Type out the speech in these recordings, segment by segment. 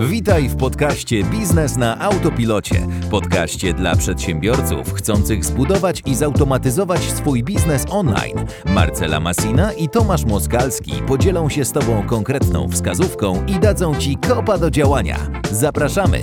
Witaj w podcaście Biznes na Autopilocie. Podcaście dla przedsiębiorców chcących zbudować i zautomatyzować swój biznes online. Marcela Masina i Tomasz Moskalski podzielą się z Tobą konkretną wskazówką i dadzą Ci kopa do działania. Zapraszamy!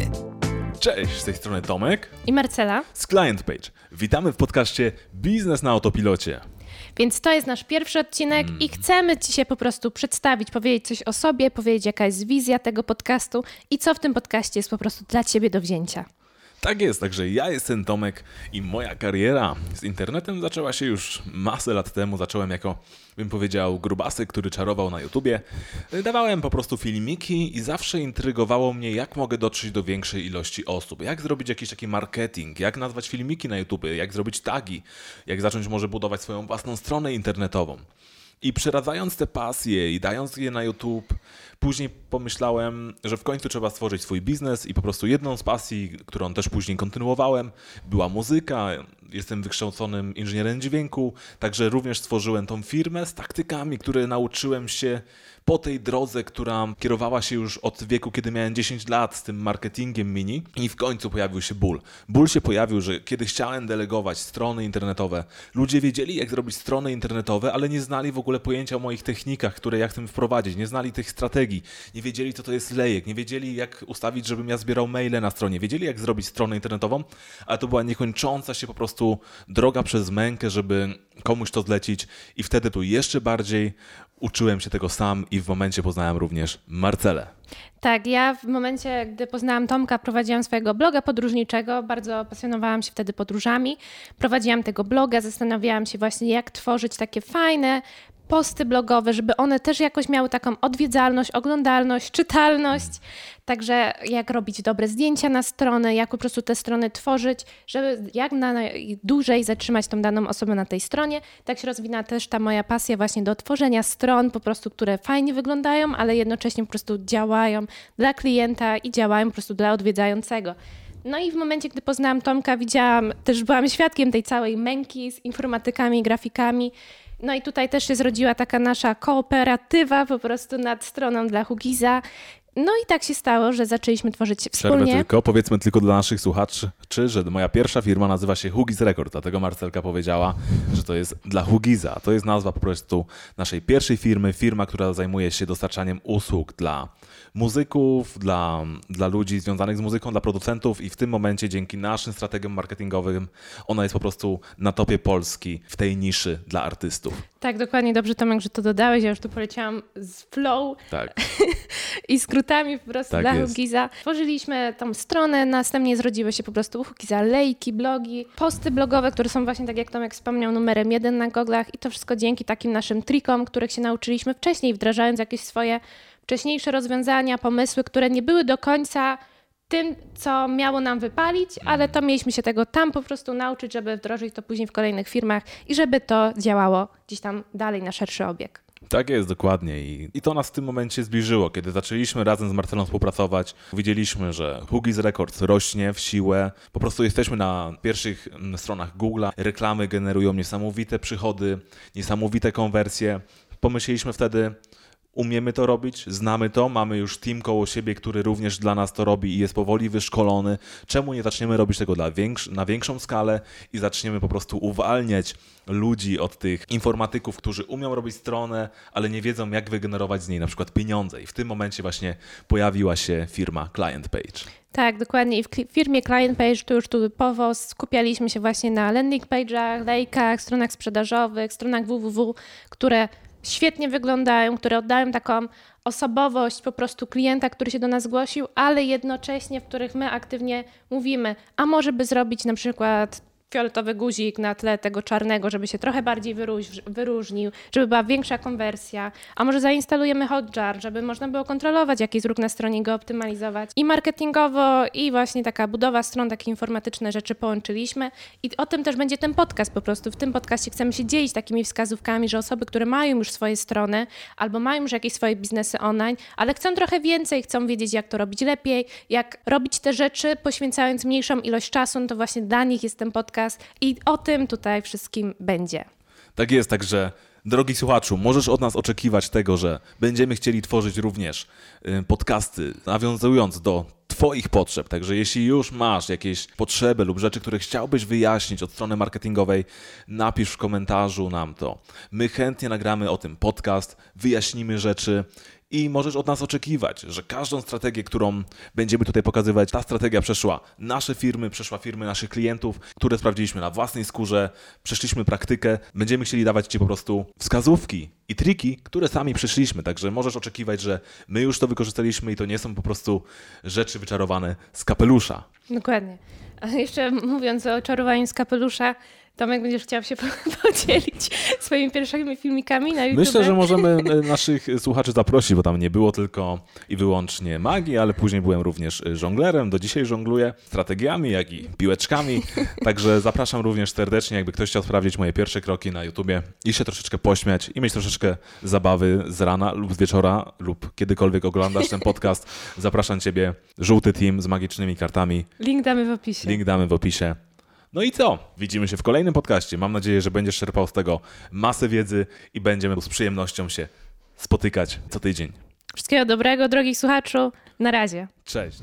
Cześć, z tej strony Tomek i Marcela z Client Page. Witamy w podcaście Biznes na Autopilocie. Więc to jest nasz pierwszy odcinek mm. i chcemy Ci się po prostu przedstawić, powiedzieć coś o sobie, powiedzieć jaka jest wizja tego podcastu i co w tym podcaście jest po prostu dla Ciebie do wzięcia. Tak jest, także ja jestem Tomek i moja kariera z internetem zaczęła się już masę lat temu. Zacząłem jako, bym powiedział, grubasy, który czarował na YouTubie. Dawałem po prostu filmiki i zawsze intrygowało mnie, jak mogę dotrzeć do większej ilości osób. Jak zrobić jakiś taki marketing, jak nazwać filmiki na YouTube, jak zrobić tagi, jak zacząć może budować swoją własną stronę internetową. I przeradzając te pasje i dając je na YouTube, później pomyślałem, że w końcu trzeba stworzyć swój biznes i po prostu jedną z pasji, którą też później kontynuowałem, była muzyka. Jestem wykształconym inżynierem dźwięku, także również stworzyłem tą firmę z taktykami, które nauczyłem się po tej drodze, która kierowała się już od wieku, kiedy miałem 10 lat z tym marketingiem mini i w końcu pojawił się ból. Ból się pojawił, że kiedy chciałem delegować strony internetowe, ludzie wiedzieli jak zrobić strony internetowe, ale nie znali w ogóle pojęcia o moich technikach, które ja chcę wprowadzić, nie znali tych strategii, nie wiedzieli co to jest lejek, nie wiedzieli jak ustawić, żebym ja zbierał maile na stronie, wiedzieli jak zrobić stronę internetową, ale to była niekończąca się po prostu droga przez mękę, żeby komuś to zlecić. I wtedy tu jeszcze bardziej uczyłem się tego sam i w momencie poznałem również Marcelę. Tak, ja w momencie, gdy poznałam Tomka, prowadziłam swojego bloga podróżniczego, bardzo pasjonowałam się wtedy podróżami. Prowadziłam tego bloga, zastanawiałam się właśnie, jak tworzyć takie fajne, posty blogowe, żeby one też jakoś miały taką odwiedzalność, oglądalność, czytalność. Także jak robić dobre zdjęcia na stronę, jak po prostu te strony tworzyć, żeby jak na dłużej zatrzymać tą daną osobę na tej stronie. Tak się rozwina też ta moja pasja właśnie do tworzenia stron, po prostu, które fajnie wyglądają, ale jednocześnie po prostu działają dla klienta i działają po prostu dla odwiedzającego. No i w momencie, gdy poznałam Tomka, widziałam, też byłam świadkiem tej całej męki z informatykami, grafikami, no i tutaj też się zrodziła taka nasza kooperatywa po prostu nad stroną dla Hugiza. No i tak się stało, że zaczęliśmy tworzyć wspólnie. Przerwę tylko, powiedzmy tylko dla naszych słuchaczy, że moja pierwsza firma nazywa się Hugiz Record, dlatego Marcelka powiedziała, że to jest dla Hugiza. To jest nazwa po prostu naszej pierwszej firmy, firma, która zajmuje się dostarczaniem usług dla muzyków, dla, dla ludzi związanych z muzyką, dla producentów i w tym momencie dzięki naszym strategiom marketingowym ona jest po prostu na topie Polski w tej niszy dla artystów. Tak, dokładnie dobrze Tomek, że to dodałeś. Ja już tu poleciałam z flow tak. i skrótami po prostu tak dla jest. Hugiza. Tworzyliśmy tą stronę, następnie zrodziły się po prostu u Hugiza lejki, blogi, posty blogowe, które są właśnie, tak jak Tomek wspomniał, numerem jeden na goglach i to wszystko dzięki takim naszym trikom, których się nauczyliśmy wcześniej, wdrażając jakieś swoje wcześniejsze rozwiązania, pomysły, które nie były do końca tym, co miało nam wypalić, ale to mieliśmy się tego tam po prostu nauczyć, żeby wdrożyć to później w kolejnych firmach i żeby to działało gdzieś tam dalej na szerszy obieg. Tak jest, dokładnie. I, I to nas w tym momencie zbliżyło. Kiedy zaczęliśmy razem z Marcelą współpracować, widzieliśmy, że Huggies Records rośnie w siłę. Po prostu jesteśmy na pierwszych mm, stronach Google'a. Reklamy generują niesamowite przychody, niesamowite konwersje. Pomyśleliśmy wtedy, umiemy to robić, znamy to, mamy już team koło siebie, który również dla nas to robi i jest powoli wyszkolony. Czemu nie zaczniemy robić tego dla większ na większą skalę i zaczniemy po prostu uwalniać ludzi od tych informatyków, którzy umią robić stronę, ale nie wiedzą, jak wygenerować z niej na przykład pieniądze. I w tym momencie właśnie się firma Client Page. Tak, dokładnie. I w firmie Client Page to już tu typowo skupialiśmy się właśnie na landing page'ach, lejkach, stronach sprzedażowych, stronach www, które świetnie wyglądają, które oddają taką osobowość po prostu klienta, który się do nas zgłosił, ale jednocześnie w których my aktywnie mówimy, a może by zrobić na przykład fioletowy guzik na tle tego czarnego, żeby się trochę bardziej wyróżnił, żeby była większa konwersja. A może zainstalujemy Hotjar, żeby można było kontrolować, jaki jest na stronie, go optymalizować. I marketingowo, i właśnie taka budowa stron, takie informatyczne rzeczy połączyliśmy. I o tym też będzie ten podcast po prostu. W tym podcaście chcemy się dzielić takimi wskazówkami, że osoby, które mają już swoje strony, albo mają już jakieś swoje biznesy online, ale chcą trochę więcej, chcą wiedzieć, jak to robić lepiej, jak robić te rzeczy, poświęcając mniejszą ilość czasu, no to właśnie dla nich jest ten podcast podcast i o tym tutaj wszystkim będzie. Tak jest, także Drogi słuchaczu, możesz od nas oczekiwać tego, że będziemy chcieli tworzyć również y, podcasty, nawiązując do Twoich potrzeb. Także jeśli już masz jakieś potrzeby lub rzeczy, które chciałbyś wyjaśnić od strony marketingowej, napisz w komentarzu nam to. My chętnie nagramy o tym podcast, wyjaśnimy rzeczy i możesz od nas oczekiwać, że każdą strategię, którą będziemy tutaj pokazywać, ta strategia przeszła nasze firmy, przeszła firmy naszych klientów, które sprawdziliśmy na własnej skórze, przeszliśmy praktykę. Będziemy chcieli dawać Ci po prostu wskazówki i triki, które sami przeszliśmy. Także możesz oczekiwać, że my już to wykorzystaliśmy i to nie są po prostu rzeczy wyczarowane z kapelusza. Dokładnie. A jeszcze mówiąc o czarowaniu z kapelusza, Tomek, będziesz chciał się podzielić swoimi pierwszymi filmikami na YouTube? Myślę, że możemy e, naszych słuchaczy zaprosić, bo tam nie było tylko i wyłącznie magii, ale później byłem również żonglerem. Do dzisiaj żongluję strategiami, jak i piłeczkami. Także zapraszam również serdecznie, jakby ktoś chciał sprawdzić moje pierwsze kroki na YouTubie i się troszeczkę pośmiać i mieć troszeczkę zabawy z rana lub z wieczora lub kiedykolwiek oglądasz ten podcast. Zapraszam Ciebie, żółty team z magicznymi kartami. Link damy w opisie. Link damy w opisie. No i co? Widzimy się w kolejnym podcaście. Mam nadzieję, że będziesz czerpał z tego masę wiedzy i będziemy z przyjemnością się spotykać co tydzień. Wszystkiego dobrego, drogi słuchaczu. Na razie. Cześć.